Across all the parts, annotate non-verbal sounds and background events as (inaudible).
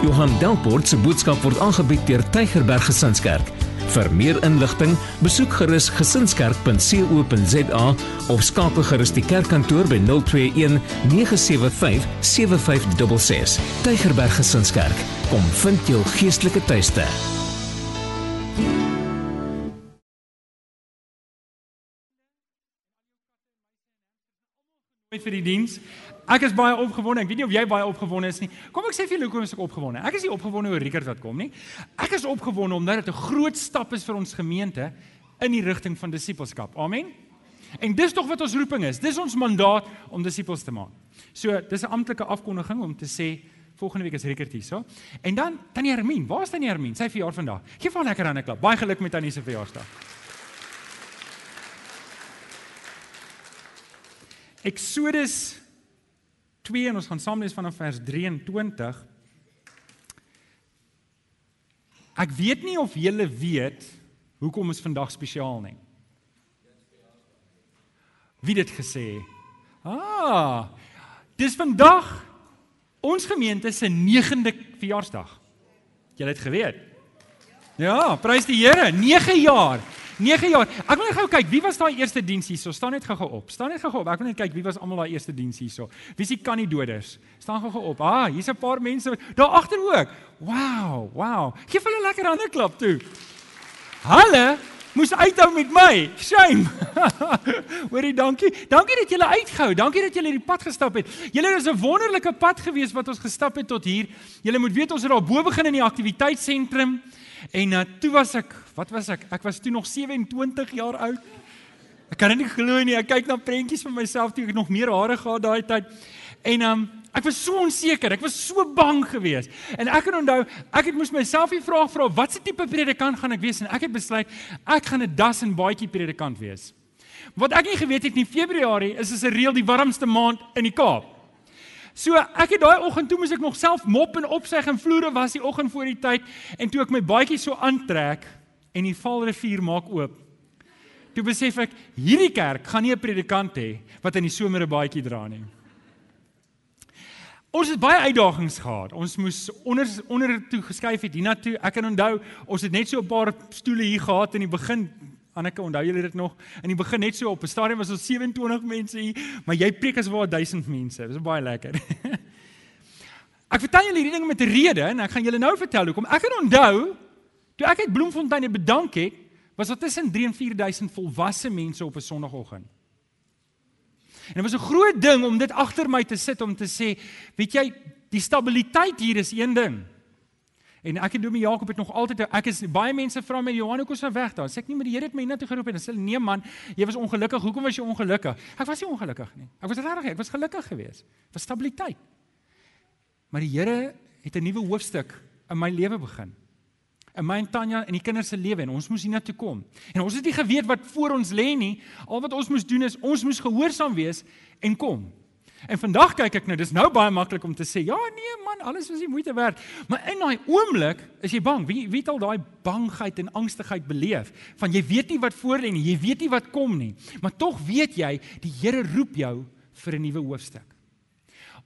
Johan Delport se boodskap word aangebied deur Tygerberg Gesinskerk. Vir meer inligting, besoek gerus gesinskerk.co.za of skakel gerus die kerkkantoor by 021 975 7566. Tygerberg Gesinskerk, kom vind jou geestelike tuiste. vir die diens. Ek is baie opgewonde. Ek weet nie of jy baie opgewonde is nie. Kom ek sê vir julle hoekom ek opgewonde. Ek is nie opgewonde oor Rickert wat kom nie. Ek is opgewonde omdat dit 'n groot stap is vir ons gemeente in die rigting van disippelskap. Amen. En dis tog wat ons roeping is. Dis ons mandaat om disippels te maak. So, dis 'n amptelike afkondiging om te sê volgende week is Rickert hier, so. En dan Tannie Hermine. Waar is Tannie Hermine? Sy verjaar vandag. Geef haar lekker hande klap. Baie geluk met Tannie se verjaarsdag. Exodus 2 en ons gaan saam lees vanaf vers 23. Ek weet nie of julle weet hoekom is vandag spesiaal nie. Wie dit gesê? Ah. Dis vandag ons gemeente se 9de verjaarsdag. Julle het geweet. Ja, prys die Here, 9 jaar. 9 jaar. Ek wil net gou kyk, wie was daai eerste diens hierso? Staan net gou-gou op. Staan net gou-gou op. Ek wil net kyk wie was almal daai eerste diens hierso. Wie is die kan nie doders? Staan gou-gou op. Ah, hier's 'n paar mense daar agter ook. Wow, wow. Geef hulle lekker hande klap toe. Hulle moes uithou met my. Shame. (laughs) Hoorie, dankie. Dankie dat julle uitgehou. Dankie dat julle hierdie pad gestap het. Julle is 'n wonderlike pad gewees wat ons gestap het tot hier. Julle moet weet ons het daar bo begin in die aktiwiteitssentrum en uh, toe was ek Wat was ek? Ek was toe nog 27 jaar oud. Ek kan nie glo nie. Ek kyk na prentjies van myself toe ek nog meer hare gehad daai tyd. En um ek was so onseker. Ek was so bang geweest. En ek kan onthou, ek het moes myself die vraag vra, wat se tipe predikant gaan ek wees? En ek het besluit ek gaan 'n das en baadjie predikant wees. Wat ek nie geweet het nie, Februarie is is 'n reël die warmste maand in die Kaap. So ek het daai oggend toe moes ek nog self mop en opseg en vloere was die oggend voor die tyd en toe ek my baadjie so aantrek en die Vaalrivier maak oop. Toe besef ek hierdie kerk gaan nie 'n predikant hê wat in die somer 'n baadjie dra nie. Ons het baie uitdagings gehad. Ons moes onder onder toe geskuif het hiernatoe. Ek kan onthou, ons het net so 'n paar stoele hier gehad in die begin. Anneke, onthou julle dit nog? In die begin net so op 'n stadium was ons 27 mense hier, maar jy preek as waar 1000 mense. Dit was baie lekker. (laughs) ek vertel julle hierdie ding met 'n rede en ek gaan julle nou vertel hoekom. Ek kan onthou Toe ek uit Bloemfontein bedank het, was daar tussen 3 en 4000 volwasse mense op 'n Sondagoggend. En dit was 'n groot ding om dit agter my te sit om te sê, weet jy, die stabiliteit hier is een ding. En ek en Domie Jakob het nog altyd ek is baie mense vra my Johan hoekom is hy weg daar? Sê ek nie maar die Here het my net geroep en sê nee man, jy was ongelukkig. Hoekom was jy ongelukkig? Ek was nie ongelukkig nie. Ek was regtig, ek was gelukkig geweest. Dit was stabiliteit. Maar die Here het 'n nuwe hoofstuk in my lewe begin in my en Tanya en die kinders se lewe en ons moes hiernatoe kom. En ons het nie geweet wat voor ons lê nie. Al wat ons moes doen is ons moes gehoorsaam wees en kom. En vandag kyk ek nou, dis nou baie maklik om te sê, ja nee man, alles was nie moeite werd. Maar in daai oomblik is jy bang. Wie weet al daai bangheid en angstigheid beleef van jy weet nie wat voor lê nie, jy weet nie wat kom nie. Maar tog weet jy, die Here roep jou vir 'n nuwe hoofstuk.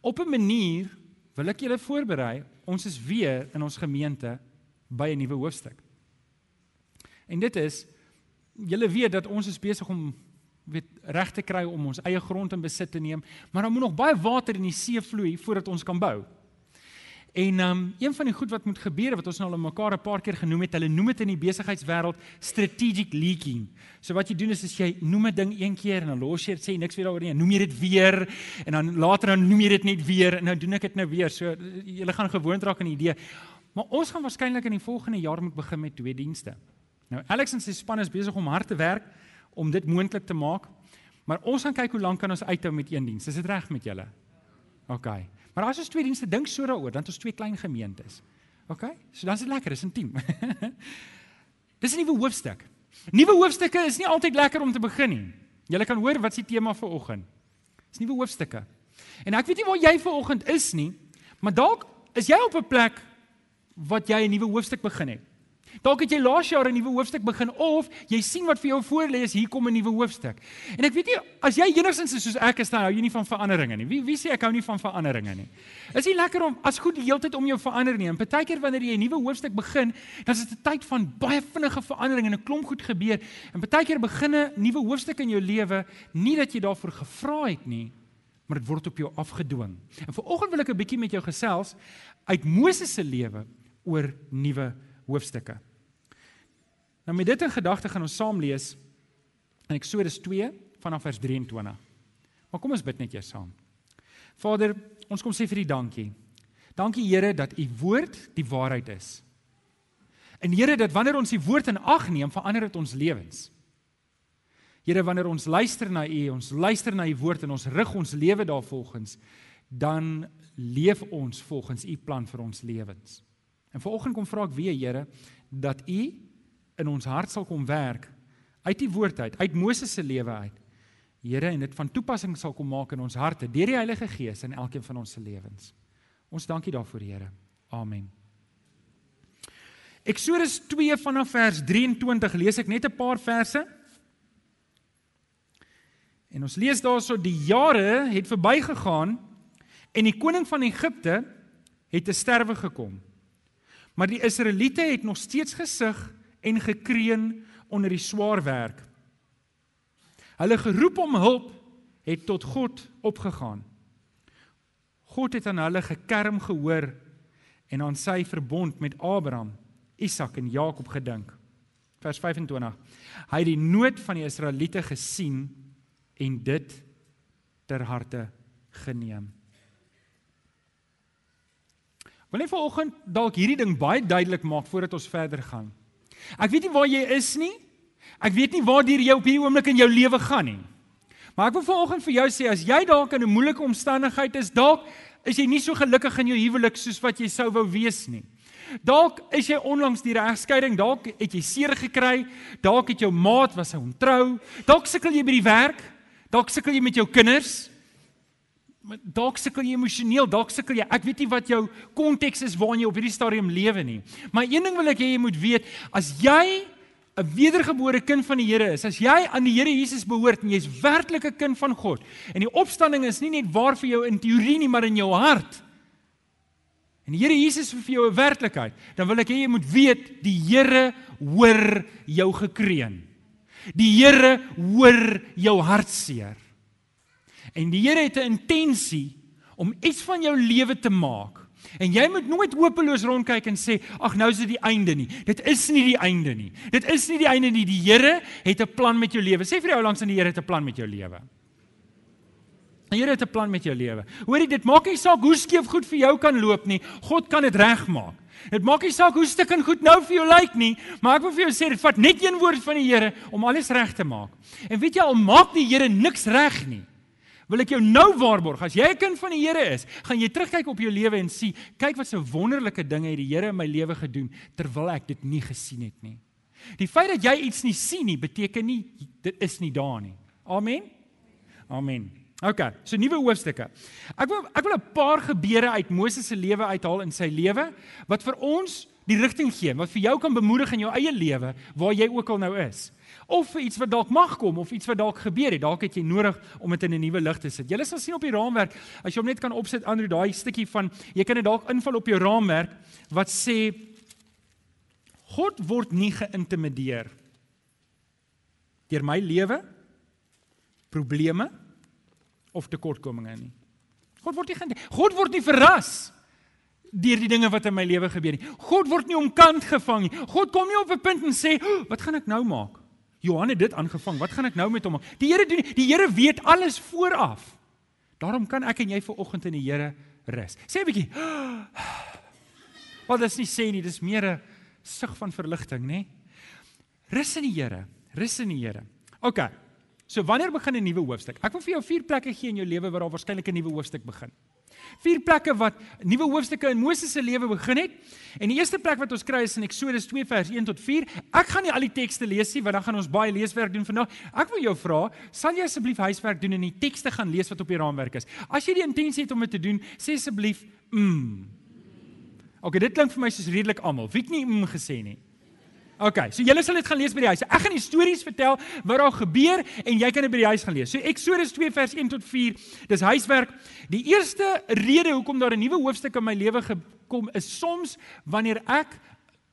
Op 'n manier wil ek julle voorberei. Ons is weer in ons gemeente by 'n nuwe hoofstuk. En dit is julle weet dat ons is besig om weet reg te kry om ons eie grond in besit te neem, maar dan moet nog baie water in die see vloei voordat ons kan bou. En um een van die goed wat moet gebeur wat ons nou al mekaar 'n paar keer genoem het, hulle noem dit in die besigheidswêreld strategic leaking. So wat jy doen is as jy noem 'n ding een keer en dan los jy dit sê niks weer daaroor nie, noem jy dit weer en dan later dan noem jy dit net weer en nou doen ek dit nou weer. So jy gaan gewoond raak aan die idee. Maar ons gaan waarskynlik in die volgende jaar moet begin met twee dienste. Nou Alex en sy span is besig om hard te werk om dit moontlik te maak. Maar ons gaan kyk hoe lank kan ons uithou met een diens. Is dit reg met julle? OK. Maar as ons twee dienste dink so daaroor, dan het ons twee klein gemeentes. OK? So dan is dit lekker, dis 'n team. (laughs) dis 'n nuwe hoofstuk. Nuwe hoofstukke is nie altyd lekker om te begin nie. Julle kan hoor wat is die tema vir oggend? Dis nuwe hoofstukke. En ek weet nie waar jy ver oggend is nie, maar dalk is jy op 'n plek wat jy 'n nuwe hoofstuk begin het. Dalk het jy laas jaar 'n nuwe hoofstuk begin of jy sien wat vir jou voorlê is hier kom 'n nuwe hoofstuk. En ek weet nie as jy enigstens is soos ek is dan hou jy nie van veranderinge nie. Wie wie sê ek hou nie van veranderinge nie. Is nie lekker om as goed die hele tyd om jou verander nie. En partykeer wanneer jy 'n nuwe hoofstuk begin, dan is dit 'n tyd van baie vinnige verandering en 'n klomp goed gebeur. En partykeer begin 'n nuwe hoofstuk in jou lewe nie dat jy daarvoor gevra het nie, maar dit word op jou afgedwing. En vanoggend wil ek 'n bietjie met jou gesels uit Moses se lewe oor nuwe hoofstukke. Nou met dit in gedagte gaan ons saam lees in Eksodus 2 vanaf vers 23. Maar kom ons bid net eers saam. Vader, ons kom sê vir U dankie. Dankie Here dat U woord die waarheid is. En Here dat wanneer ons U woord in ag neem, verander dit ons lewens. Here wanneer ons luister na U, ons luister na U woord en ons rig ons lewe daarvolgens, dan leef ons volgens U plan vir ons lewens. En vanoggend kom vra ek weer Here dat U in ons hart sal kom werk uit die woord uit, uit Moses se lewe uit. Here en dit van toepassing sal kom maak in ons harte deur die Heilige Gees in elkeen van ons se lewens. Ons dankie daarvoor, Here. Amen. Eksodus 2 vanaf vers 23 lees ek net 'n paar verse. En ons lees daarso die jare het verbygegaan en die koning van Egipte het te sterwe gekom. Maar die Israeliete het nog steeds gesug en gekreun onder die swaar werk. Hulle geroep om hulp het tot God opgegaan. God het aan hulle gekerm gehoor en aan sy verbond met Abraham, Isak en Jakob gedink. Vers 25. Hy het die nood van die Israeliete gesien en dit ter harte geneem. Wil net vanoggend dalk hierdie ding baie duidelik maak voordat ons verder gaan. Ek weet nie waar jy is nie. Ek weet nie waar jy op hierdie oomblik in jou lewe gaan nie. Maar ek wil vanoggend vir jou sê as jy dalk in 'n moeilike omstandigheid is, dalk is jy nie so gelukkig in jou huwelik soos wat jy sou wou wees nie. Dalk is jy onlangs die regskeiding, dalk het jy seer gekry, dalk het jou maat was ontrou, dalk sukkel jy by die werk, dalk sukkel jy met jou kinders dalk sukkel jy emosioneel, dalk sukkel jy. Ek weet nie wat jou konteks is waarin jy op hierdie stadium lewe nie. Maar een ding wil ek hê jy moet weet, as jy 'n wedergebore kind van die Here is, as jy aan die Here Jesus behoort en jy's werklik 'n kind van God en die opstanding is nie net waar vir jou in teorie nie, maar in jou hart. En die Here Jesus is vir jou 'n werklikheid. Dan wil ek hê jy moet weet die Here hoor jou gekreun. Die Here hoor jou hartseer. En die Here het 'n intensie om iets van jou lewe te maak. En jy moet nooit hopeloos rondkyk en sê, "Ag, nou is dit die einde nie." Dit is nie die einde nie. Dit is nie die einde nie. Die Here het 'n plan met jou lewe. Sê vir jou langs aan die Here het 'n plan met jou lewe. Die Here het 'n plan met jou lewe. Hoorie, dit maak nie saak hoe skeef goed vir jou kan loop nie. God kan dit regmaak. Dit maak nie saak hoe stuk en goed nou vir jou lyk nie, maar ek wil vir jou sê dit vat net een woord van die Here om alles reg te maak. En weet jy al maak die Here niks reg nie wil ek jou nou waarborg as jy 'n kind van die Here is, gaan jy terugkyk op jou lewe en sien, kyk wat so wonderlike dinge het die Here in my lewe gedoen terwyl ek dit nie gesien het nie. Die feit dat jy iets nie sien nie, beteken nie dit is nie daar nie. Amen. Amen. OK, so nuwe hoofstukke. Ek wil ek wil 'n paar gebeure uit Moses se lewe uithaal in sy lewe wat vir ons die rigting gee, wat vir jou kan bemoedig in jou eie lewe waar jy ook al nou is of vir iets wat dalk mag kom of iets wat dalk gebeur het. Dalk het jy nodig om dit in 'n nuwe lig te sit. Jy sal sien op die raamwerk as jy hom net kan opsit Andrew daai stukkie van jy kan dit dalk invul op jou raamwerk wat sê God word nie geïntimideer deur my lewe probleme of tekortkominge nie. God word nie God word nie verras deur die dinge wat in my lewe gebeur nie. God word nie omkant gevang nie. God kom nie op 'n punt en sê, "Wat gaan ek nou maak?" Johan het dit aangevang. Wat gaan ek nou met hom maak? Die Here doen die Here weet alles vooraf. Daarom kan ek en jy ver oggend in die Here rus. Sê 'n bietjie. Wat dis nie sê nie, dis meer 'n sug van verligting, nê? Rus in die Here. Rus in die Here. OK. So wanneer begin 'n nuwe hoofstuk? Ek wil vir jou vier plekke gee in jou lewe waar daar waarskynlik 'n nuwe hoofstuk begin. Vier plekke wat nuwe hoofstukke in Moses se lewe begin het. En die eerste plek wat ons kry is in Eksodus 2 vers 1 tot 4. Ek gaan nie al die tekste lees nie, want dan gaan ons baie leeswerk doen vandag. Ek wil jou vra, sal jy asseblief huiswerk doen en die tekste gaan lees wat op die raamwerk is? As jy die intensie het om dit te doen, sê asseblief mm. OK, dit klink vir my soos redelik almal. Wie het nie mm gesê nie? Okay, so julle sal dit gaan lees by die huis. Ek gaan die stories vertel wat daar gebeur en jy kan dit by die huis gaan lees. So Eksodus 2 vers 1 tot 4. Dis huiswerk. Die eerste rede hoekom daar 'n nuwe hoofstuk in my lewe gekom is soms wanneer ek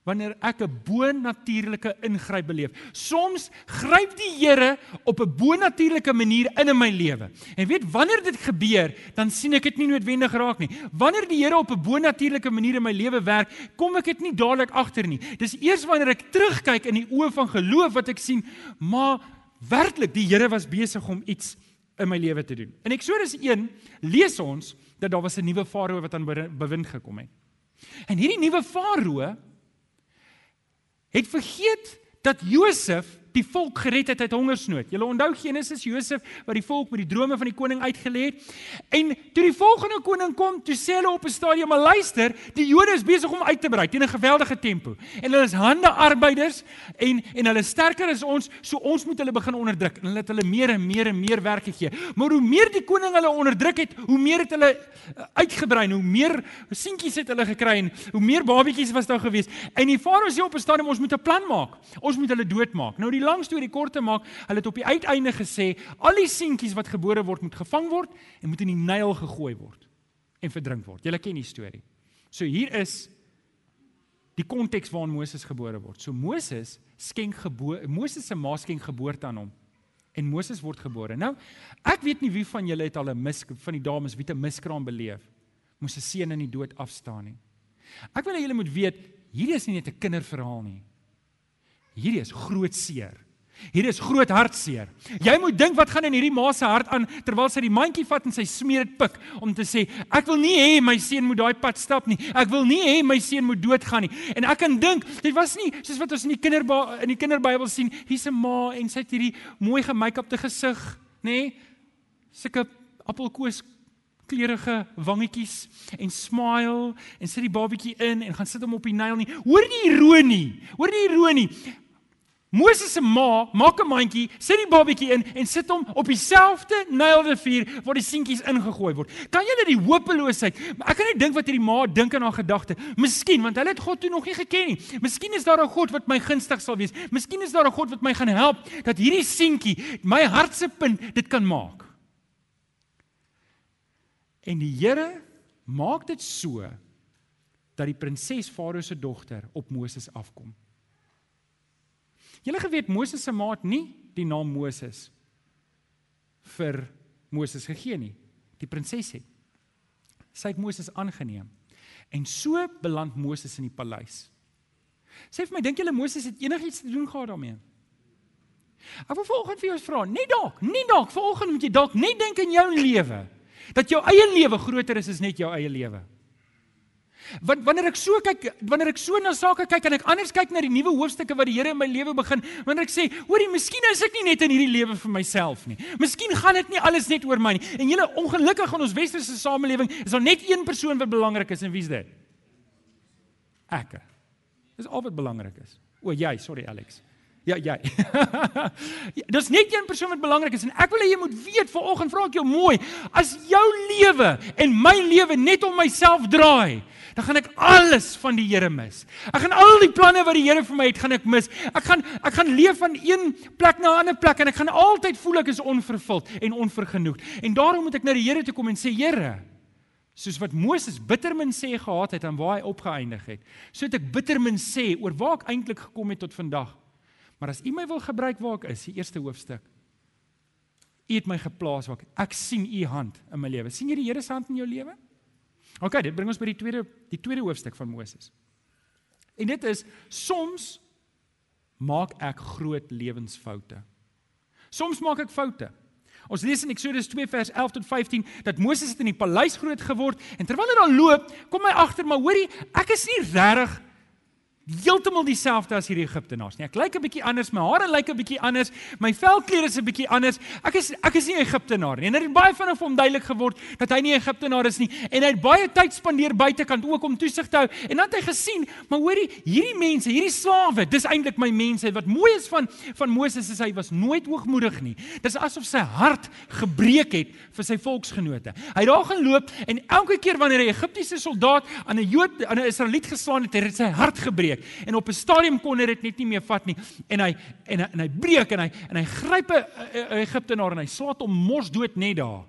wanneer ek 'n bo-natuurlike ingryp beleef. Soms gryp die Here op 'n bo-natuurlike manier in in my lewe. En weet wanneer dit gebeur, dan sien ek dit nie noodwendig raak nie. Wanneer die Here op 'n bo-natuurlike manier in my lewe werk, kom ek dit nie dadelik agter nie. Dis eers wanneer ek terugkyk in die oë van geloof wat ek sien, maar werklik die Here was besig om iets in my lewe te doen. In Eksodus 1 lees ons dat daar was 'n nuwe farao wat aan bewind gekom het. En hierdie nuwe farao het vergeet dat Josef die volk gered het uit hongersnood. Julle onthou Genesis Josef wat die volk met die drome van die koning uitgelê het. En toe die volgende koning kom, toe sê hulle op 'n stadium, "Maar luister, die Jode is besig om uit te brei teen 'n geweldige tempo. En hulle is hande arbeiders en en hulle is sterker as ons, so ons moet hulle begin onderdruk." En hulle het hulle meer en meer en meer werk gegee. Maar hoe meer die koning hulle onderdruk het, hoe meer het hulle uh, uitgebrei, hoe meer seentjies het hulle gekry en hoe meer babatjies was daar gewees. En die farao sê op 'n stadium, "Ons moet 'n plan maak. Ons moet hulle doodmaak." Nou die die lang storie kort te maak, hulle het op die uiteinde gesê al die seentjies wat gebore word moet gevang word en moet in die Nyl gegooi word en verdrink word. Julle ken die storie. So hier is die konteks waarin Moses gebore word. So Moses skenk geboorte Moses se ma skenk geboorte aan hom en Moses word gebore. Nou, ek weet nie wie van julle het al 'n mis van die dames wie 'n miskraam beleef. Moes 'n seun in die dood afstaan nie. Ek wil hê julle moet weet, hierdie is nie net 'n kinderverhaal nie. Hierdie is groot seer. Hierdie is groot hartseer. Jy moet dink wat gaan in hierdie ma se hart aan terwyl sy die mandjie vat en sy smeer dit pik om te sê ek wil nie hê my seun moet daai pad stap nie. Ek wil nie hê my seun moet doodgaan nie. En ek kan dink dit was nie soos wat ons in die kinderba in die kinderbybel sien, hier's 'n ma en sy het hierdie mooi gemake-upte gesig, nê? Nee? Sulke appelkoos kleurige wangetjies en smile en sit die babatjie in en gaan sit hom op die Nyl nie. Hoor die ironie. Hoor die ironie. Moses se ma maak 'n mandjie, sit die babatjie in en sit hom op dieselfde Nylrivier waar die seentjies ingegooi word. Kan jy net die hopeloosheid? Ek kan net dink wat hierdie ma dink in haar gedagte. Miskien want hulle het God toe nog nie geken nie. Miskien is daar 'n God wat my gunstig sal wees. Miskien is daar 'n God wat my gaan help dat hierdie seentjie my hart se punt dit kan maak. En die Here maak dit so dat die prinses Farao se dogter op Moses afkom. Julle geweet Moses se maat nie die naam Moses vir Moses gegee nie. Die prinses het. Sy het Moses aangeneem. En so beland Moses in die paleis. Sê vir my, dink julle Moses het enigiets te doen gehad daarmee? Ek wil vanoggend vir jou vra, net dalk, nie dalk, vanoggend moet jy dalk net dink in jou lewe dat jou eie lewe groter is as net jou eie lewe. Want wanneer ek so kyk, wanneer ek so na sake kyk en ek anders kyk na die nuwe hoofstukke wat die Here in my lewe begin, wanneer ek sê, hoorie, miskien is ek nie net in hierdie lewe vir myself nie. Miskien gaan dit nie alles net oor my nie. En julle ongelukkig in ons westerse samelewing is daar net een persoon wat belangrik is en wie's dit? Ek. Dis al wat belangrik is. O, jy, sorry Alex. Ja, jy. (laughs) Ja, dis net een persoon wat belangrik is en ek wil hê jy moet weet vanoggend vra ek jou mooi, as jou lewe en my lewe net om myself draai, dan gaan ek alles van die Here mis. Ek gaan al die planne wat die Here vir my het, gaan ek mis. Ek gaan ek gaan leef van een plek na 'n ander plek en ek gaan altyd voel ek is onvervuld en onvergenoegd. En daarom moet ek na die Here toe kom en sê, Here, soos wat Moses bittermin sê gehad het aan waar hy opgeëindig het, so het ek bittermin sê oor waar ek eintlik gekom het tot vandag. Maar as u my wil gebruik waar ek is, die eerste hoofstuk. U het my geplaas waar ek ek sien u hand in my lewe. sien jy die Here se hand in jou lewe? OK, dit bring ons by die tweede die tweede hoofstuk van Moses. En dit is soms maak ek groot lewensfoute. Soms maak ek foute. Ons lees in Eksodus 2 vers 11 tot 15 dat Moses het in die paleis groot geword en terwyl hy daar loop, kom hy agter maar hoorie, ek is nie regtig heeltemal dieselfde as hierdie Egiptenaars nie. Ek lyk 'n bietjie anders, my hare lyk 'n bietjie anders, my velkleur is 'n bietjie anders. Ek is ek is nie 'n Egiptenaar nie. En dit het baie vinnig vir hom duidelik geword dat hy nie 'n Egiptenaar is nie en hy het baie tyd spandeer buitekant ook om toesig te hou. En dan het hy gesien, maar hoorie, hierdie mense, hierdie slawe, dis eintlik my mense. Wat mooi is van van Moses is hy was nooit hoogmoedig nie. Dis asof sy hart gebreek het vir sy volksgenote. Hy het daar geloop en elke keer wanneer 'n Egiptiese soldaat aan 'n Jood aan 'n Israeliet geslaan het, het hy sy hart gebreek breek. En op 'n stadium kon hy dit net nie meer vat nie. En hy en hy, en hy breek en hy en hy gryp 'n Egiptenaar en hy slaat hom mos dood net daar.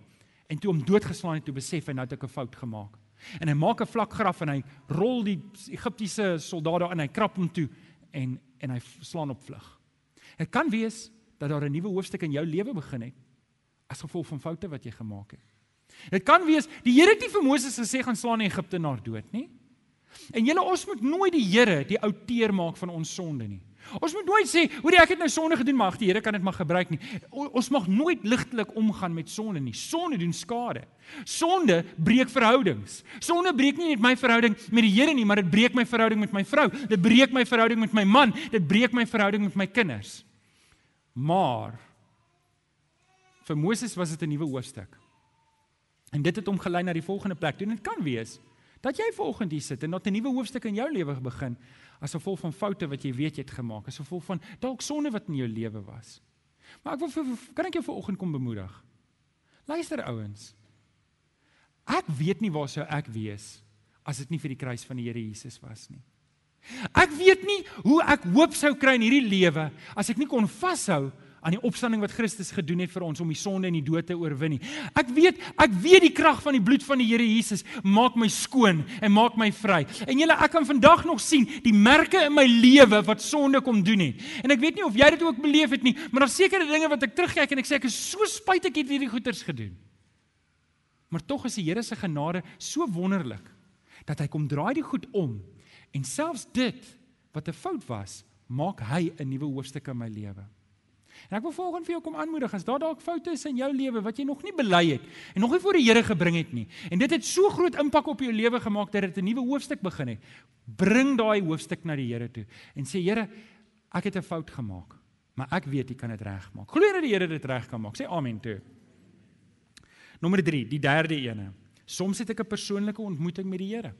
En toe hom doodgeslaan het, toe besef hy nou het ek 'n fout gemaak. En hy maak 'n vlak graf en hy rol die Egiptiese soldate in, hy krap hom toe en en hy slaan op vlug. Dit kan wees dat daar 'n nuwe hoofstuk in jou lewe begin het as gevolg van foute wat jy gemaak het. Dit kan wees die Here het nie vir Moses gesê gaan slaan die Egiptenaar dood nie. En julle ons moet nooit die Here die outeer maak van ons sonde nie. Ons moet nooit sê, "Hoerie, ek het nou sonde gedoen, maar ag, die Here kan dit maar gebruik nie." Ons mag nooit ligtelik omgaan met sonde nie. Sonde doen skade. Sonde breek verhoudings. Sonde breek nie net my verhouding met die Here nie, maar dit breek my verhouding met my vrou. Dit breek my verhouding met my man. Dit breek my verhouding met my kinders. Maar vir Moses was dit 'n nuwe hoofstuk. En dit het hom gelei na die volgende plek. Dit kan wees dat jy vanoggend hier sit en dat 'n nuwe hoofstuk in jou lewe begin as gevolg van foute wat jy weet jy het gemaak, as gevolg van dalk sonde wat in jou lewe was. Maar ek wil vir kan ek jou vanoggend kom bemoedig. Luister ouens. Ek weet nie waar sou ek wees as dit nie vir die kruis van die Here Jesus was nie. Ek weet nie hoe ek hoop sou kry in hierdie lewe as ek nie kon vashou aan die opstanding wat Christus gedoen het vir ons om die sonde en die dood te oorwin nie. Ek weet, ek weet die krag van die bloed van die Here Jesus maak my skoon en maak my vry. En julle ek kan vandag nog sien die merke in my lewe wat sonde kom doen het. En ek weet nie of jy dit ook beleef het nie, maar daar's sekere dinge wat ek terugkyk en ek sê ek is so spyt ek het hierdie goeters gedoen. Maar tog is die Here se genade so wonderlik dat hy kom draai die goed om En selfs dit wat 'n fout was, maak hy 'n nuwe hoofstuk in my lewe. En ek wil volgens vir jou kom aanmoedig as daar dalk foute is in jou lewe wat jy nog nie bely het en nog nie voor die Here gebring het nie. En dit het so groot impak op jou lewe gemaak dat dit 'n nuwe hoofstuk begin het. Bring daai hoofstuk na die Here toe en sê Here, ek het 'n fout gemaak, maar ek weet U kan dit regmaak. Glo dat die Here dit reg kan maak. Sê amen toe. Nommer 3, die derde ene. Soms het ek 'n persoonlike ontmoeting met die Here.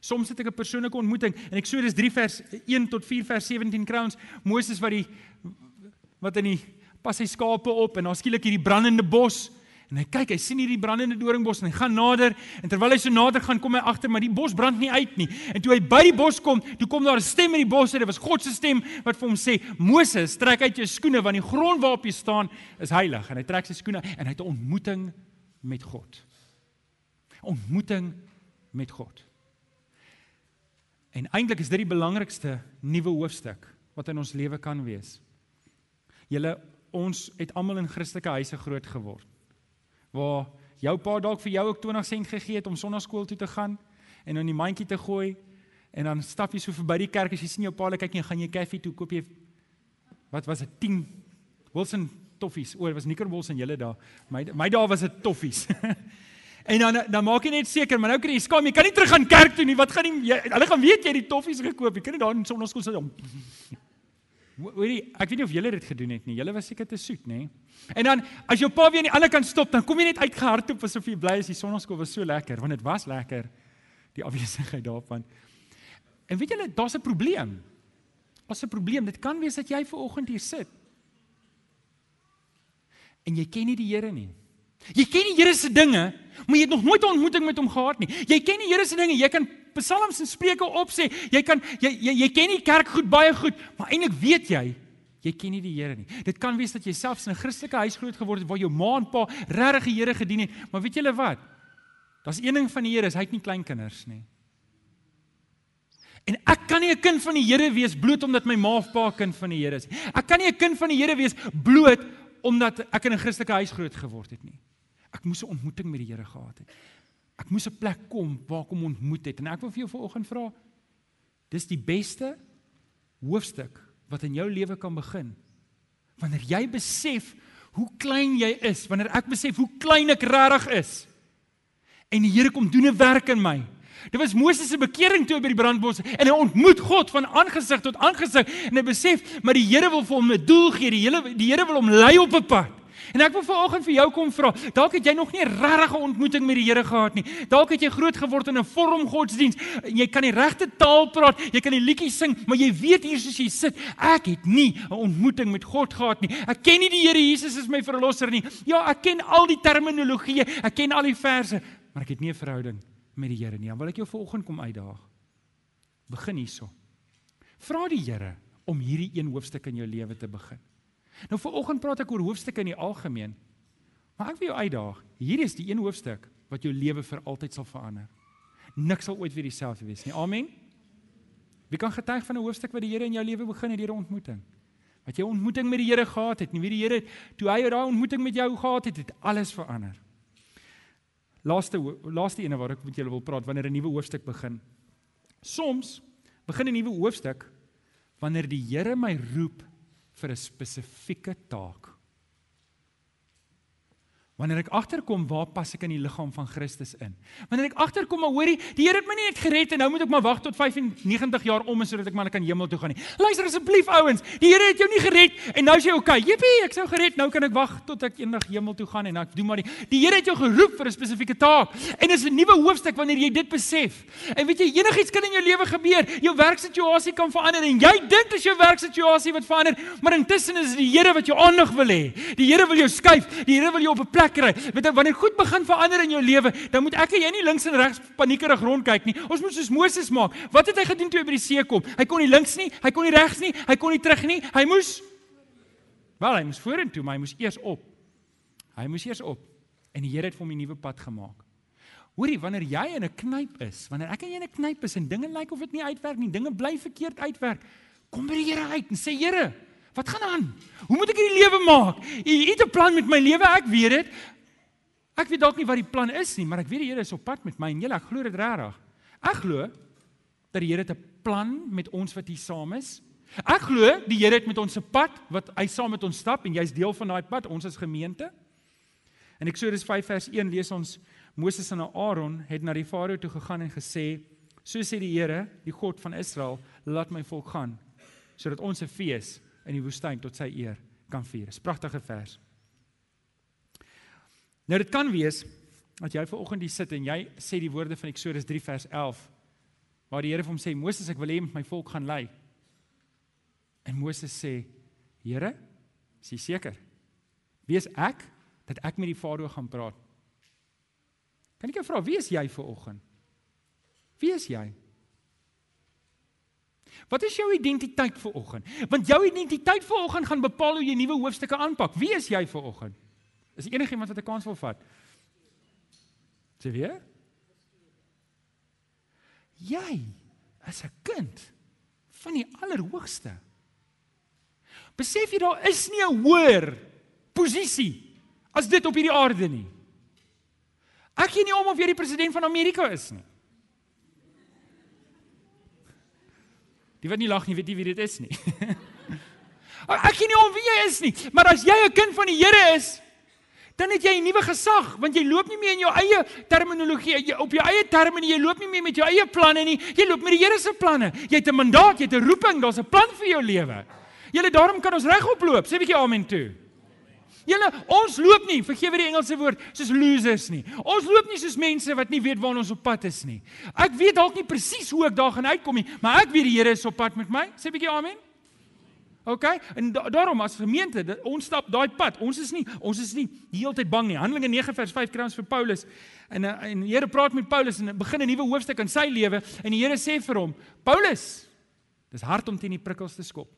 Soms het ek 'n persoonlike ontmoeting en Eksodus 3 vers 1 tot 4 vers 17 crowns Moses wat die wat in die pas sy skape op en dan skielik hierdie brandende bos. En hy kyk hy sien hierdie brandende doringbos en hy gaan nader. En terwyl hy so nader gaan kom hy agter maar die bos brand nie uit nie. En toe hy by die bos kom toe kom daar 'n stem in die bos en dit was God se stem wat vir hom sê Moses trek uit jou skoene want die grond waarop jy staan is heilig. En hy trek sy skoene en hy het 'n ontmoeting met God. Ontmoeting met God. En eintlik is dit die belangrikste nuwe hoofstuk wat in ons lewe kan wees. Julle ons het almal in Christelike huise groot geword. Waar jou pa dalk vir jou ook 20 sent gegee het om sonnaskool toe te gaan en in die mandjie te gooi en dan stap jy so verby die kerk as jy sien jou pa kyk jy gaan jy koffie toe koop jy wat was dit 10 Wilson toffies. O, dit was Nickerbols en julle daar. My my dae was dit toffies. (laughs) En dan dan maak jy net seker, maar nou kry jy skaam, jy kan nie terug gaan kerk toe nie. Wat gaan jy hulle gaan weet jy het die toffies gekoop. Jy kan nie daar in sonnaskool sit om. Hoorie, ek weet nie of julle dit gedoen het nie. Julle was seker te soet, nê? En dan as jou pa weer aan die ander kant stop, dan kom jy net uitgehardloop asof jy bly is die sonnaskool was so lekker, want dit was lekker die afwesigheid daarvan. En weet julle, daar's 'n probleem. Daar's 'n probleem. Dit kan wees dat jy ver oggend hier sit. En jy ken nie die Here nie. Jy ken die Here se dinge, maar jy het nog nooit 'n ontmoeting met hom gehad nie. Jy ken die Here se dinge, jy kan psalms en spreuke opsê. Jy kan jy jy, jy ken die kerk goed baie goed, maar eintlik weet jy jy ken nie die Here nie. Dit kan wees dat jy selfs in 'n Christelike huis groot geword het waar jou ma en pa regtig die Here gedien het, maar weet julle wat? Daar's een ding van die Here, hy het nie kleinkinders nie. En ek kan nie 'n kind van die Here wees bloot omdat my ma of pa kind van die Here is nie. Ek kan nie 'n kind van die Here wees bloot omdat ek in 'n Christelike huis groot geword het nie. Ek moes 'n ontmoeting met die Here gehad het. Ek moes 'n plek kom waar ek hom ontmoet het en ek wil vir jou vanoggend vra dis die beste hoofstuk wat in jou lewe kan begin. Wanneer jy besef hoe klein jy is, wanneer ek besef hoe klein ek regtig is en die Here kom doen 'n werk in my. Dit was Moses se bekering toe by die brandbos en hy ontmoet God van aangesig tot aangesig en hy besef maar die Here wil vir hom 'n doel gee, die hele die Here wil hom lei op 'n pad. En ek wil vanoggend vir jou kom vra. Dalk het jy nog nie 'n regte ontmoeting met die Here gehad nie. Dalk het jy groot geword in 'n vorm godsdiens. Jy kan die regte taal praat, jy kan die liedjies sing, maar jy weet hier soos jy sit, ek het nie 'n ontmoeting met God gehad nie. Ek ken nie die Here Jesus as my verlosser nie. Ja, ek ken al die terminologie, ek ken al die verse, maar ek het nie 'n verhouding met die Here nie. Dan wil ek jou vanoggend kom uitdaag. Begin hierso. Vra die Here om hierdie een hoofstuk in jou lewe te begin. Nou viroggend praat ek oor hoofstukke in die algemeen. Maar ek wil jou uitdaag. Hierdie is die een hoofstuk wat jou lewe vir altyd sal verander. Niks sal ooit weer dieselfde wees nie. Amen. Wie kan getuig van 'n hoofstuk wat die Here in jou lewe begin het 'n ontmoeting? Wat jy ontmoeting met die Here gehad het, nie wie die Here toe hy daai ontmoeting met jou gehad het, het alles verander. Laaste laaste ene waar ek met julle wil praat wanneer 'n nuwe hoofstuk begin. Soms begin 'n nuwe hoofstuk wanneer die Here my roep vir 'n spesifieke taak. Wanneer ek agterkom waar pas ek in die liggaam van Christus in? Wanneer ek agterkom maar hoorie, die Here het my nie net gered en nou moet ek maar wag tot 95 jaar om is sodat ek maar kan hemel toe gaan nie. Luister asseblief ouens, die Here het jou nie gered en nou is jy okay. Jippie, ek sou gered, nou kan ek wag tot ek eendag hemel toe gaan en ek doen maar die Die Here het jou geroep vir 'n spesifieke taak en dis 'n nuwe hoofstuk wanneer jy dit besef. En weet jy, enigiets kan in jou lewe gebeur. Jou werksituasie kan verander en jy dink dis jou werksituasie wat verander, maar intussen is dit die Here wat jou aandag wil hê. Die Here wil jou skuif. Die Here wil jou op 'n plek kry. Weet jy, wanneer goed begin verander in jou lewe, dan moet ek en jy nie links en regs paniekerig rondkyk nie. Ons moet soos Moses maak. Wat het hy gedoen toe hy by die see kom? Hy kon nie links nie, hy kon nie regs nie, hy kon nie terug nie. Hy moes Wel, hy moes vorentoe, maar hy moes eers op. Hy moes eers op. En die Here het vir hom 'n nuwe pad gemaak. Hoorie, wanneer jy in 'n knyp is, wanneer ek en jy in 'n knyp is en dinge lyk of dit nie uitwerk nie, dinge bly verkeerd uitwerk, kom by die Here uit en sê Here, Wat gaan aan? Hoe moet ek hierdie lewe maak? U het 'n plan met my lewe, ek weet dit. Ek weet dalk nie wat die plan is nie, maar ek weet die Here is op pad met my en julle, ek glo dit regtig. Ek glo dat die Here 'n plan met ons wat hier saam is. Ek glo die Here het met ons 'n pad wat hy saam met ons stap en jy's deel van daai pad, ons as gemeente. In Eksodus 5 vers 1 lees ons Moses en Aaron het na die Farao toe gegaan en gesê: "So sê die Here, die God van Israel, laat my volk gaan sodat ons 'n fees in die woestyn tot sy eer kan vier. Dis 'n pragtige vers. Nou dit kan wees dat jy vanoggend hier sit en jy sê die woorde van Eksodus 3 vers 11 waar die Here vir hom sê Moses ek wil hê met my volk gaan lei. En Moses sê Here, is jy seker? Wie is ek dat ek met die Farao gaan praat? Kan ek jou vra wie is jy vanoggend? Wie is jy? Wat is jou identiteit vir oggend? Want jou identiteit vir oggend gaan bepaal hoe jy nuwe hoofstukke aanpak. Wie is jy vir oggend? Is enigiemand wat 'n kans wil vat? Sê weer? Jy is 'n kind van die Allerhoogste. Besef jy daar is nie 'n hoër posisie as dit op hierdie aarde nie. Ek gee nie om of jy die president van Amerika is nie. Die wat nie lag nie, weet nie wie dit is nie. (laughs) ek weet nie om wie jy is nie, maar as jy 'n kind van die Here is, dan het jy 'n nuwe gesag, want jy loop nie meer in jou eie terminologie, jy op jou eie terme nie, jy loop nie meer met jou eie planne nie, jy loop met die Here se planne. Jy het 'n mandaat, jy het 'n roeping, daar's 'n plan vir jou lewe. Julle daarom kan ons regop loop. Sê 'n bietjie amen toe. Julle, ons loop nie, vergewe die Engelse woord, soos losers nie. Ons loop nie soos mense wat nie weet waar ons op pad is nie. Ek weet dalk nie presies hoe ek daar gaan uitkom nie, maar ek weet die Here is op pad met my. Sê 'n bietjie amen. OK? En da daarom as gemeente, ons stap daai pad. Ons is nie ons is nie heeltyd bang nie. Handelinge 9 vers 5 kry ons vir Paulus. En eh, en die Here praat met Paulus en begin 'n nuwe hoofstuk in sy lewe en die Here sê vir hom: "Paulus, dis hard om teen die prikkels te skop.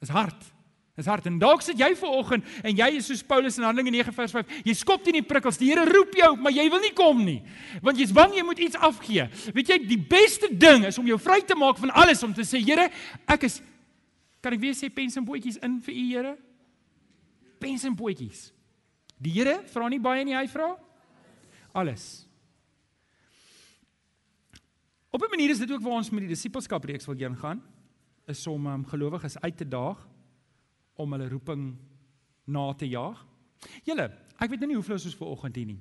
Dis hard. Dis hard. En dalk sit jy ver oggend en jy is soos Paulus in Handelinge 9 vers 5. Jy skop teen die prikkels. Die Here roep jou, maar jy wil nie kom nie. Want jy's bang jy moet iets afgee. Weet jy, die beste ding is om jou vry te maak van alles om te sê, Here, ek is kan ek weer sê pens en bootjies in vir u Here? Pens en bootjies. Die Here vra nie baie nie, hy vra alles. Op 'n manier is dit ook waar ons met die disippelskap reeks wil heen gaan, is om um, gelowiges uit te daag om hulle roeping na te jaag. Julle, ek weet nou nie hoeveel ons ver oggend hier nie.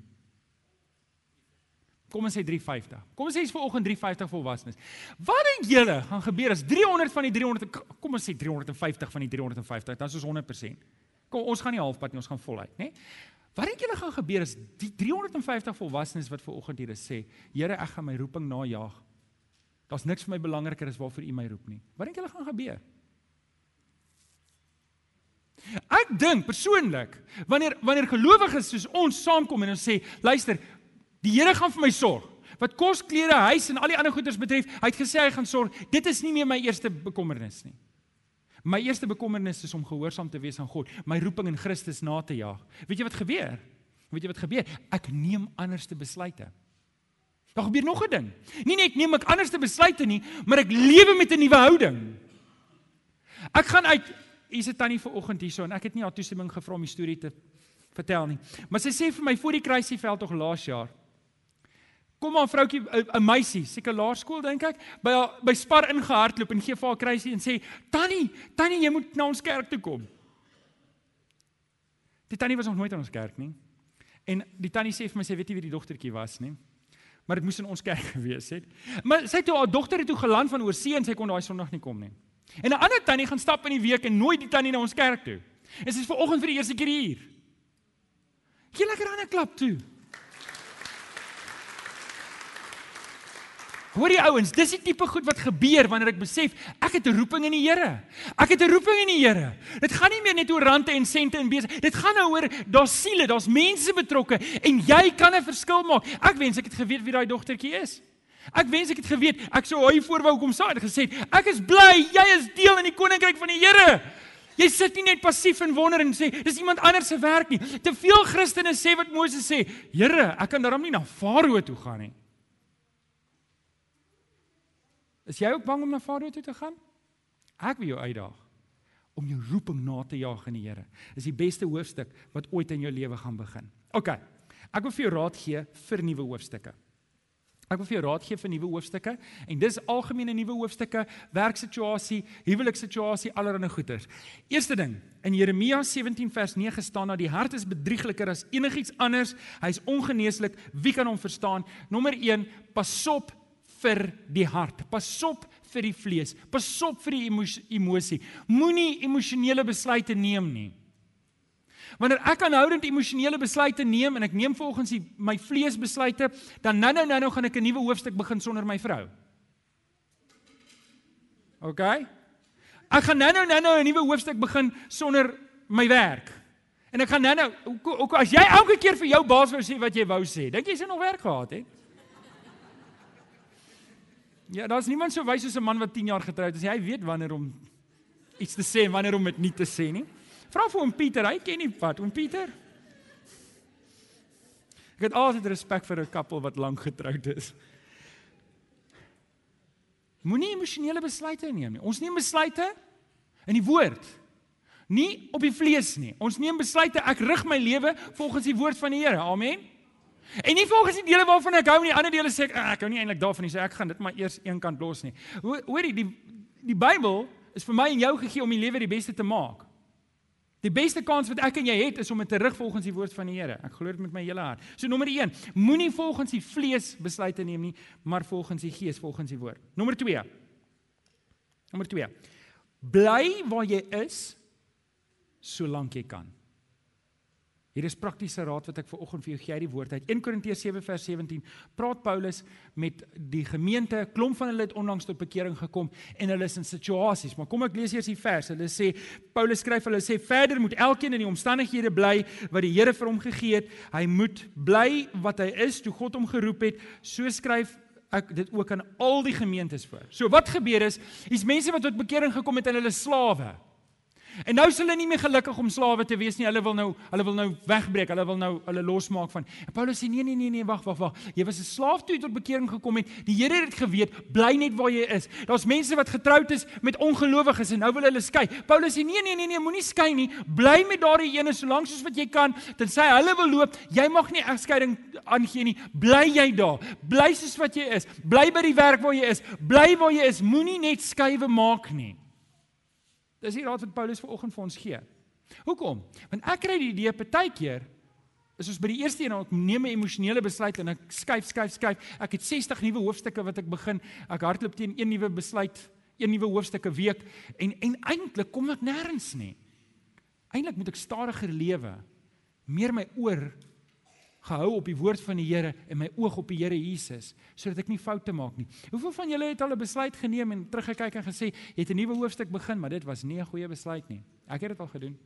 Kom ons sê 350. Kom ons sê is ver oggend 350 volwassenes. Wat dink julle gaan gebeur as 300 van die 300 kom ons sê 350 van die 350, dan is ons 100%. Kom ons gaan nie halfpad nie, ons gaan voluit, né? Wat dink julle gaan gebeur as die 350 volwassenes wat ver oggend hier is sê, Here, ek gaan my roeping najag. Daar's niks vir my belangriker as waarvoor U my roep nie. Wat dink julle gaan gebeur? Ek dink persoonlik wanneer wanneer gelowiges soos ons saamkom en ons sê, luister, die Here gaan vir my sorg. Wat kos, klere, huis en al die ander goederes betref, hy het gesê hy gaan sorg. Dit is nie meer my eerste bekommernis nie. My eerste bekommernis is om gehoorsaam te wees aan God, my roeping in Christus na te jaag. Weet jy wat gebeur? Weet jy wat gebeur? Ek neem anderste besluite. Daar gebeur nog 'n ding. Nie net neem ek anderste besluite nie, maar ek lewe met 'n nuwe houding. Ek gaan uit hier's 'n tannie vanoggend hierso en ek het nie haar toestemming gevra om die storie te vertel nie. Maar sy sê vir my voor die kruisieveld tog laas jaar Kom maar vroutjie 'n meisie, seker laerskool dink ek, by by Spar ingehardloop en gee vir haar kruisie en sê: "Tannie, tannie, jy moet na ons kerk toe kom." Die tannie was nog nooit in ons kerk nie. En die tannie sê vir my sy weet nie wie die dogtertjie was nie. Maar dit moes in ons kerk (laughs) gewees het. Maar sy het toe haar dogter het toe geland van oorsee en sy kon daai Sondag nie kom nie. En 'n ander tannie gaan stap in die week en nooi die tannie na ons kerk toe. En sy is ver oggend vir die eerste keer hier. Gee lekker aan 'n klap toe. Hoor jy ouens, dis die tipe goed wat gebeur wanneer ek besef ek het 'n roeping in die Here. Ek het 'n roeping in die Here. Dit gaan nie meer net oor rande en sente en besigheid. Dit gaan nou oor daar's siele, daar's mense betrokke en jy kan 'n verskil maak. Ek wens ek het geweet wie daai dogtertjie is. Ek wens ek het geweet ek sou hy voorwou kom saai en gesê ek is bly jy is deel in die koninkryk van die Here. Jy sit nie net passief en wonder en sê dis iemand anders se werk nie. Te veel Christene sê wat Moses sê, Here, ek kan daarom nie na Farao toe gaan nie. Is jy ook bang om na Farao toe te gaan? Ek wil jou uitdaag om jou roeping na te jaag in die Here. Dis die beste hoofstuk wat ooit in jou lewe gaan begin. OK. Ek wil vir jou raad gee vir nuwe hoofstukke. Ek wil vir jou raad gee vir nuwe hoofstukke en dis algemene nuwe hoofstukke, werksituasie, huwelikssituasie, allerlei goeters. Eerste ding, in Jeremia 17 vers 9 staan dat die hart is bedriegliker as enigiets anders. Hy's ongeneeslik. Wie kan hom verstaan? Nommer 1, pasop vir die hart. Pasop vir die vlees. Pasop vir die emosie. Moenie emosionele besluite neem nie. Wanneer ek aanhoudend emosionele besluite neem en ek neem volgens die, my vlees besluite, dan nou nou nou nou gaan ek 'n nuwe hoofstuk begin sonder my vrou. OK? Ek gaan nou nou nou nou 'n nuwe hoofstuk begin sonder my werk. En ek gaan nou nou ook as jy elke keer vir jou baas wou sê wat jy wou sê, dink jy sy nog werk gehad het? Ja, daar's niemand so wys soos 'n man wat 10 jaar getroud is. Hy weet wanneer om iets te sê en wanneer om dit nie te sê nie. Vra vir oom Pieter, hy ken nie pad. Oom Pieter. Ek het altyd respek vir 'n koppel wat lank getroud is. Moenie emosionele besluite neem nie. Ons neem besluite in die woord. Nie op die vlees nie. Ons neem besluite ek rig my lewe volgens die woord van die Here. Amen. En nie volgens die dele waarvan ek hou nie, ander dele sê ek ah, ek hou nie eintlik daarvan nie, so ek gaan dit maar eers een kant los nie. Hoorie, die die Bybel is vir my en jou gegee om die lewe die beste te maak. Die beste kans wat ek en jy het is om te rig volgens die woord van die Here. Ek glo dit met my hele hart. So nommer 1, moenie volgens die vlees besluite neem nie, maar volgens die gees, volgens die woord. Nommer 2. Nommer 2. Bly waar jy is solank jy kan. Hier is praktiese raad wat ek vir oggend vir jou gee uit die woord uit 1 Korintiërs 7 vers 17. Praat Paulus met die gemeente, klomp van hulle het onlangs tot bekering gekom en hulle is in situasies. Maar kom ek lees eers die vers. Hulle sê Paulus skryf hulle sê verder moet elkeen in die omstandighede bly wat die Here vir hom gegee het. Hy moet bly wat hy is toe God hom geroep het. So skryf ek dit ook aan al die gemeentes voor. So wat gebeur is, hier's mense wat tot bekering gekom het en hulle slawe. En nou is hulle nie meer gelukkig om slawe te wees nie. Hulle wil nou hulle wil nou wegbreek. Hulle wil nou hulle losmaak van. En Paulus sê nee nee nee nee wag wag wag. Jy was 'n slaaf toe jy tot bekering gekom het. Die Here het dit geweet. Bly net waar jy is. Daar's mense wat getroud is met ongelowiges en nou wil hulle skei. Paulus sê nee nee nee nee moenie skei nie. Bly met daardie ene solank soos wat jy kan. Tensy hulle wil loop, jy mag nie egskeiding aangee nie. Bly jy daar. Bly soos wat jy is. Bly by die werk waar jy is. Bly waar jy is. Moenie net skuwe maak nie. Dis die raad wat Paulus vanoggend vir ons gee. Hoekom? Want ek kry die idee partykeer is ons by die eerste een ek neem 'n emosionele besluit en ek skuif skuif skuif. Ek het 60 nuwe hoofstukke wat ek begin. Ek hardloop teen een nuwe besluit, een nuwe hoofstuk 'n week en en eintlik kom ek nêrens nie. Eintlik moet ek stadiger lewe. Meer my oor gehou op die woord van die Here en my oog op die Here Jesus sodat ek nie foute maak nie. Hoeveel van julle het al 'n besluit geneem en teruggekyk en gesê jy het 'n nuwe hoofstuk begin, maar dit was nie 'n goeie besluit nie. Ek het dit al gedoen.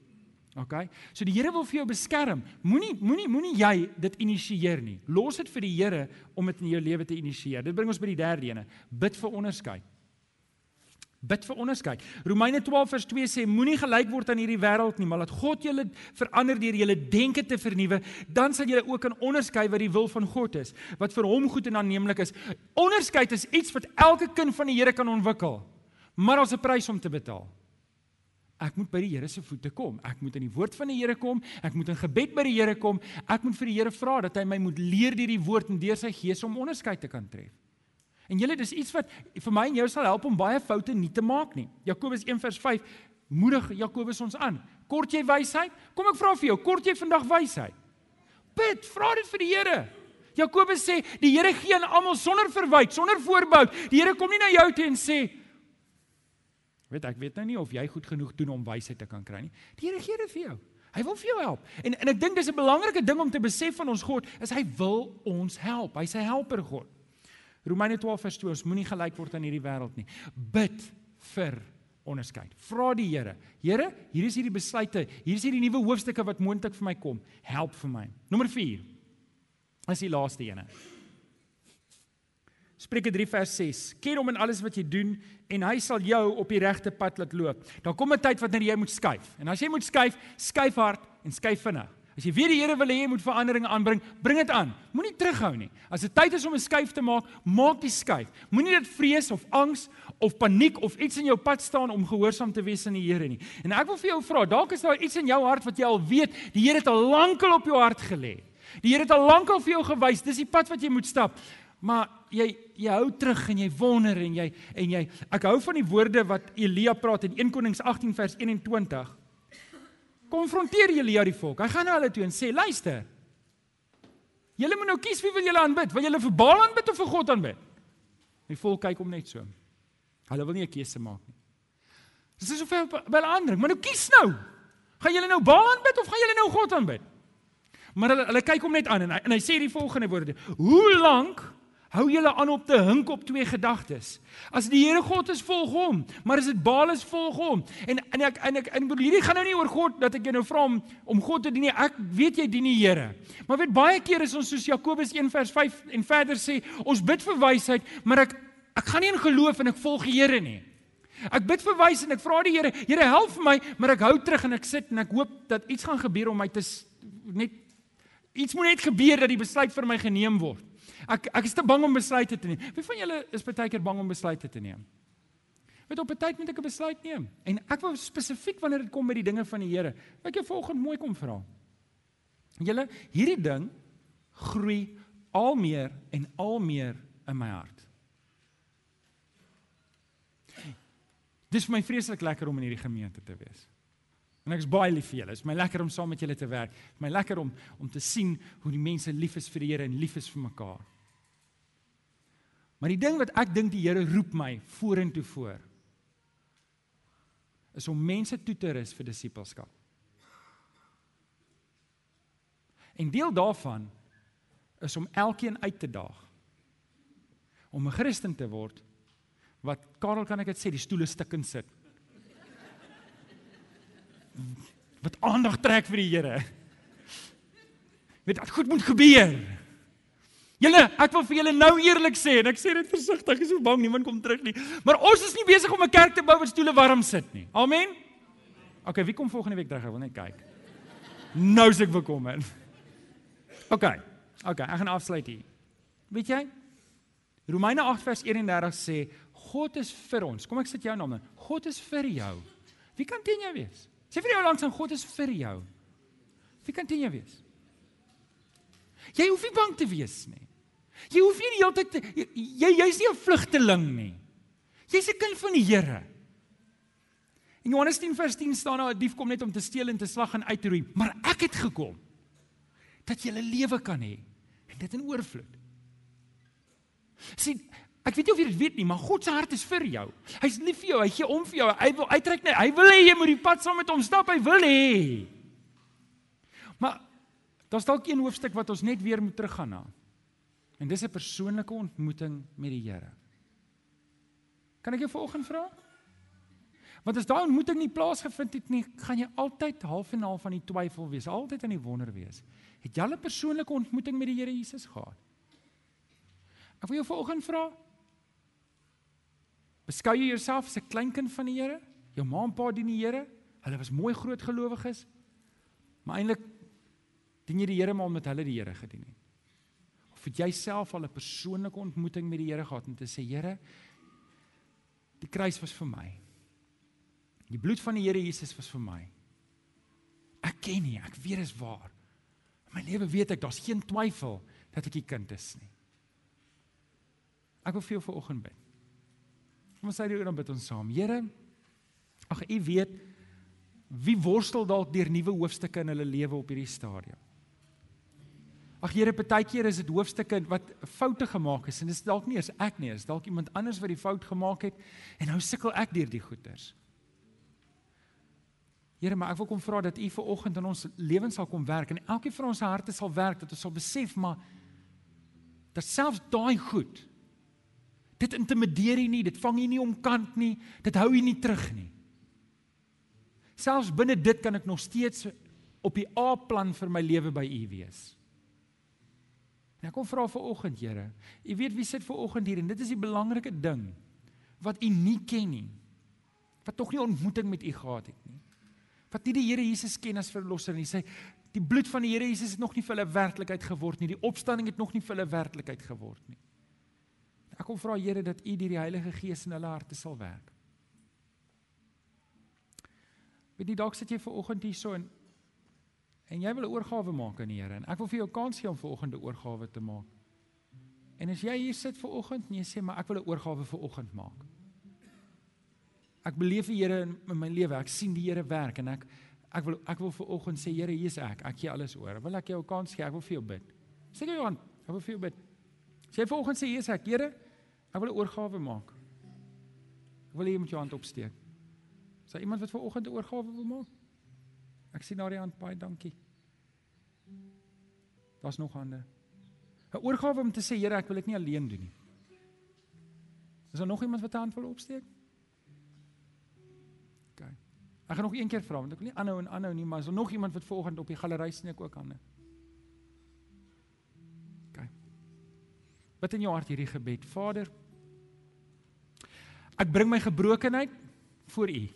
OK? So die Here wil vir jou beskerm. Moenie moenie moenie jy dit initieer nie. Los dit vir die Here om dit in jou lewe te initieer. Dit bring ons by die derde ene. Bid vir onderskeid. Bid vir onderskeid. Romeine 12 vers 2 sê moenie gelyk word aan hierdie wêreld nie, maar laat God julle verander deur julle denke te vernuwe, dan sal julle ook kan onderskei wat die wil van God is, wat vir hom goed en aanneemlik is. Onderskeid is iets wat elke kind van die Here kan ontwikkel, maar daar's 'n prys om te betaal. Ek moet by die Here se voete kom. Ek moet in die woord van die Here kom. Ek moet in gebed by die Here kom. Ek moet vir die Here vra dat hy my moet leer deur die woord en deur sy gees om onderskeid te kan tref. En julle dis iets wat vir my en jou sal help om baie foute nie te maak nie. Jakobus 1:5 moedig Jakobus ons aan. Kort jy wysheid? Kom ek vra vir jou, kort jy vandag wysheid? Bid, vra dit vir die Here. Jakobus sê die Here gee aan almal sonder verwyk, sonder voorbou. Die Here kom nie na jou toe en sê weet ek weet nou nie of jy goed genoeg doen om wysheid te kan kry nie. Die Here gee dit vir jou. Hy wil vir jou help. En en ek dink dis 'n belangrike ding om te besef van ons God, is hy wil ons help. Hy's 'n helper God. Romeine 12 vers 2 ons moenie gelyk word aan hierdie wêreld nie. Bid vir onderskeid. Vra die Here. Here, hier is hierdie besluite, hier is hierdie nuwe hoofstukke wat moontlik vir my kom. Help vir my. Nommer 4. Is die laaste ene. Spreuke 3 vers 6. Ken hom in alles wat jy doen en hy sal jou op die regte pad laat loop. Daar kom 'n tyd wanneer jy moet skuif. En as jy moet skuif, skuif hard en skuif vinnig. As jy weet die Here wil hê jy moet verandering aanbring, bring dit aan. Moenie terughou nie. As dit tyd is om 'n skuif te maak, maak die skuif. Moenie dit vrees of angs of paniek of iets in jou pad staan om gehoorsaam te wees aan die Here nie. En ek wil vir jou vra, dalk is daar iets in jou hart wat jy al weet, die Here het al lankal op jou hart gelê. Die Here het al lankal vir jou gewys, dis die pad wat jy moet stap. Maar jy jy hou terug en jy wonder en jy en jy ek hou van die woorde wat Elia praat in 1 Konings 18 vers 21 konfronteer Elia die volk. Hy gaan na hulle toe en sê: "Luister. Julle moet nou kies wie wil julle aanbid? Wil julle vir Baal aanbid of vir God aanbid?" Die volk kyk hom net so. Hulle wil nie 'n keuse maak nie. Dis is soveel wel ander, maar nou kies nou. Gaan julle nou Baal aanbid of gaan julle nou God aanbid? Maar hulle hulle kyk hom net aan en hy, en hy sê die volgende woorde: "Hoe lank hou julle aan op te hink op twee gedagtes. As die Here God is, volg hom, maar as dit Baal is, volg hom. En en ek en ek en hierdie gaan nou nie oor God dat ek jou nou vra om om God te dien nie. Ek weet jy dien die Here. Maar weet baie keer is ons soos Jakobus 1 vers 5 en verder sê, ons bid vir wysheid, maar ek ek gaan nie in geloof en ek volg die Here nie. Ek bid vir wysheid en ek vra die Here, Here help my, maar ek hou terug en ek sit en ek hoop dat iets gaan gebeur om my te net iets moet net gebeur dat die besluit vir my geneem word. Ek ek is te bang om besluite te neem. Wie van julle is baie keer bang om besluite te neem? Weet op 'n tyd moet ek 'n besluit neem. En ek wil spesifiek wanneer dit kom by die dinge van die Here. Ek jou volgende mooi kom vra. Julle, hierdie ding groei al meer en al meer in my hart. Dis vir my vreeslik lekker om in hierdie gemeente te wees. En ek is baie lief vir julle. Dit is my lekker om saam met julle te werk. Dit is my lekker om om te sien hoe die mense lief is vir die Here en lief is vir mekaar. Maar die ding wat ek dink die Here roep my vorentoe voor is om mense toe te rus vir disippelskap. En deel daarvan is om elkeen uit te daag om 'n Christen te word wat Karel kan ek dit sê die stoele stikkend sit. Wat aandag trek vir die Here. Weet dat goed moet gebeur. Julle, ek wil vir julle nou eerlik sê en ek sê dit versigtig, ek is so bang niemand kom terug nie. Maar ons is nie besig om 'n kerk te bou waar stoele warm sit nie. Amen. OK, wie kom volgende week terug? Ek wil net kyk. Nou is ek bekommerd. OK. OK, ek gaan afsluit hier. Weet jy? Romeine 8 vers 31 sê God is vir ons. Kom ek sit jou dan. God is vir jou. Wie kan teen jou wees? Sê vir jou langs aan God is vir jou. Wie kan teen jou wees? Jy hoef nie bang te wees nie. Jy hoef nie die hele tyd jy jy's nie 'n vlugteling nie. Jy's 'n kind van die Here. In Johannes 10 vers 10 staan daar 'n dief kom net om te steel en te slag en uit te roei, maar ek het gekom dat jy 'n lewe kan hê en dit in oorvloed. Sien, ek weet nie of jy dit weet nie, maar God se hart is vir jou. Hy's lief vir jou, hy gee om vir jou. Hy wil uittrek net, hy wil hê jy moet die pad saam met hom stap. Hy wil hê. Maar daar's dalk een hoofstuk wat ons net weer moet teruggaan na. En dis 'n persoonlike ontmoeting met die Here. Kan ek jou vanoggend vra? Want as daai ontmoeting nie plaasgevind het nie, gaan jy altyd half en half van die twyfel wees, altyd aan die wonder wees. Het jy al 'n persoonlike ontmoeting met die Here Jesus gehad? Ek wil jou vanoggend vra, beskou jy jouself as 'n kleinkind van die Here? Jou ma en pa dien die Here? Hulle was mooi groot gelowiges. Maar eintlik dien jy die Here maar omdat hulle die Here gedien het. Of het jy self al 'n persoonlike ontmoeting met die Here gehad en te sê Here, die kruis was vir my. Die bloed van die Here Jesus was vir my. Ek ken nie, ek weet dit is waar. In my lewe weet ek daar's geen twyfel dat ek 'n kind is nie. Ek wil vir jou vanoggend bid. Kom ons sê dit dan bid ons saam. Here, ag u weet wie worstel dalk deur nuwe hoofstukke in hulle lewe op hierdie stadium. Ag Here, partykeer is dit hoofstukke wat foute gemaak is en dit is dalk nie eens ek nie, is dalk iemand anders wat die fout gemaak het en nou sukkel ek deur die goeters. Here, maar ek wil kom vra dat U vir oggend in ons lewens sal kom werk en elkeen van ons harte sal werk dat ons sal besef maar dat selfs daai goed dit intimideer U nie, dit vang U nie omkant nie, dit hou U nie terug nie. Selfs binne dit kan ek nog steeds op die A-plan vir my lewe by U wees. En ek kom vra vir oggend, Here. U weet wie sit vir oggend hier en dit is die belangrike ding wat u nie ken nie. Wat tog nie ontmoeting met u gehad het nie. Wat nie die Here Jesus ken as verlosser nie. Sê die bloed van die Here Jesus het nog nie vir hulle werklikheid geword nie. Die opstanding het nog nie vir hulle werklikheid geword nie. Ek kom vra Here dat u deur die Heilige Gees in hulle harte sal werk. Weet jy dalk sit jy ver oggend hier so en en jy wil 'n oorgawe maak aan die Here en ek wil vir jou kans gee om ver oggend 'n oorgawe te maak. En as jy hier sit ver oggend en jy sê maar ek wil 'n oorgawe vir oggend maak. Ek beleef die Here in, in my lewe. Ek sien die Here werk en ek ek wil ek wil ver oggend sê Here, hier's ek. Ek gee alles oor. Wil ek jou 'n kans gee? Ek wil vir jou bid. Sê jy aan, ek wil vir jou bid. Sê ver oggend sê hier's ek, Here. Ek wil 'n oorgawe maak. Ek wil hê jy moet jou hand opsteek. Is daar iemand wat ver oggend 'n oorgawe wil maak? Ek sien na die hand baie dankie. Daar's nog hande. 'n Oorgawe om te sê Here, ek wil dit nie alleen doen nie. Is daar nog iemand wat 'n hand wil opsteek? OK. Ek gaan nog een keer vra want ek wil nie aanhou en aanhou nie, maar is daar nog iemand wat vanoggend op die galery sneek ook hande? OK. Wat in jou hart hierdie gebed, Vader? Ek bring my gebrokenheid voor U.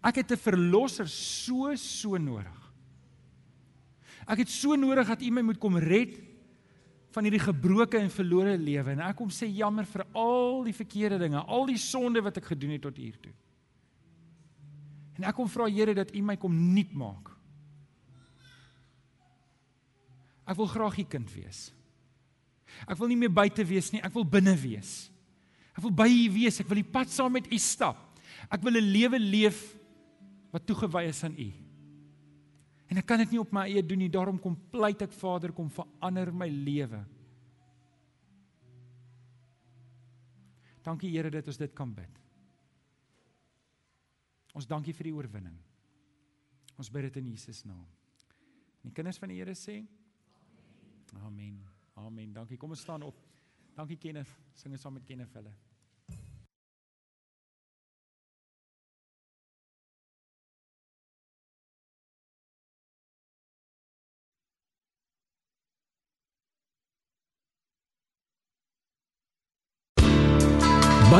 Ek het 'n verlosser so so nodig. Ek het so nodig dat U my moet kom red van hierdie gebroke en verlore lewe en ek kom sê jammer vir al die verkeerde dinge, al die sonde wat ek gedoen het tot hier toe. En ek kom vra Here dat U my kom nuut maak. Ek wil graag U kind wees. Ek wil nie meer buite wees nie, ek wil binne wees. Ek wil by U wees, ek wil die pad saam met U stap. Ek wil 'n lewe leef wat toegewy is aan U. En ek kan dit nie op my eie doen nie, daarom kom pleit ek Vader kom verander my lewe. Dankie Here dat ons dit kan bid. Ons dankie vir die oorwinning. Ons bid dit in Jesus naam. En die kinders van die Here sê Amen. Amen. Dankie. Kom ons staan op. Dankie Kenneth. Sing ons saam met Kenneth hulle.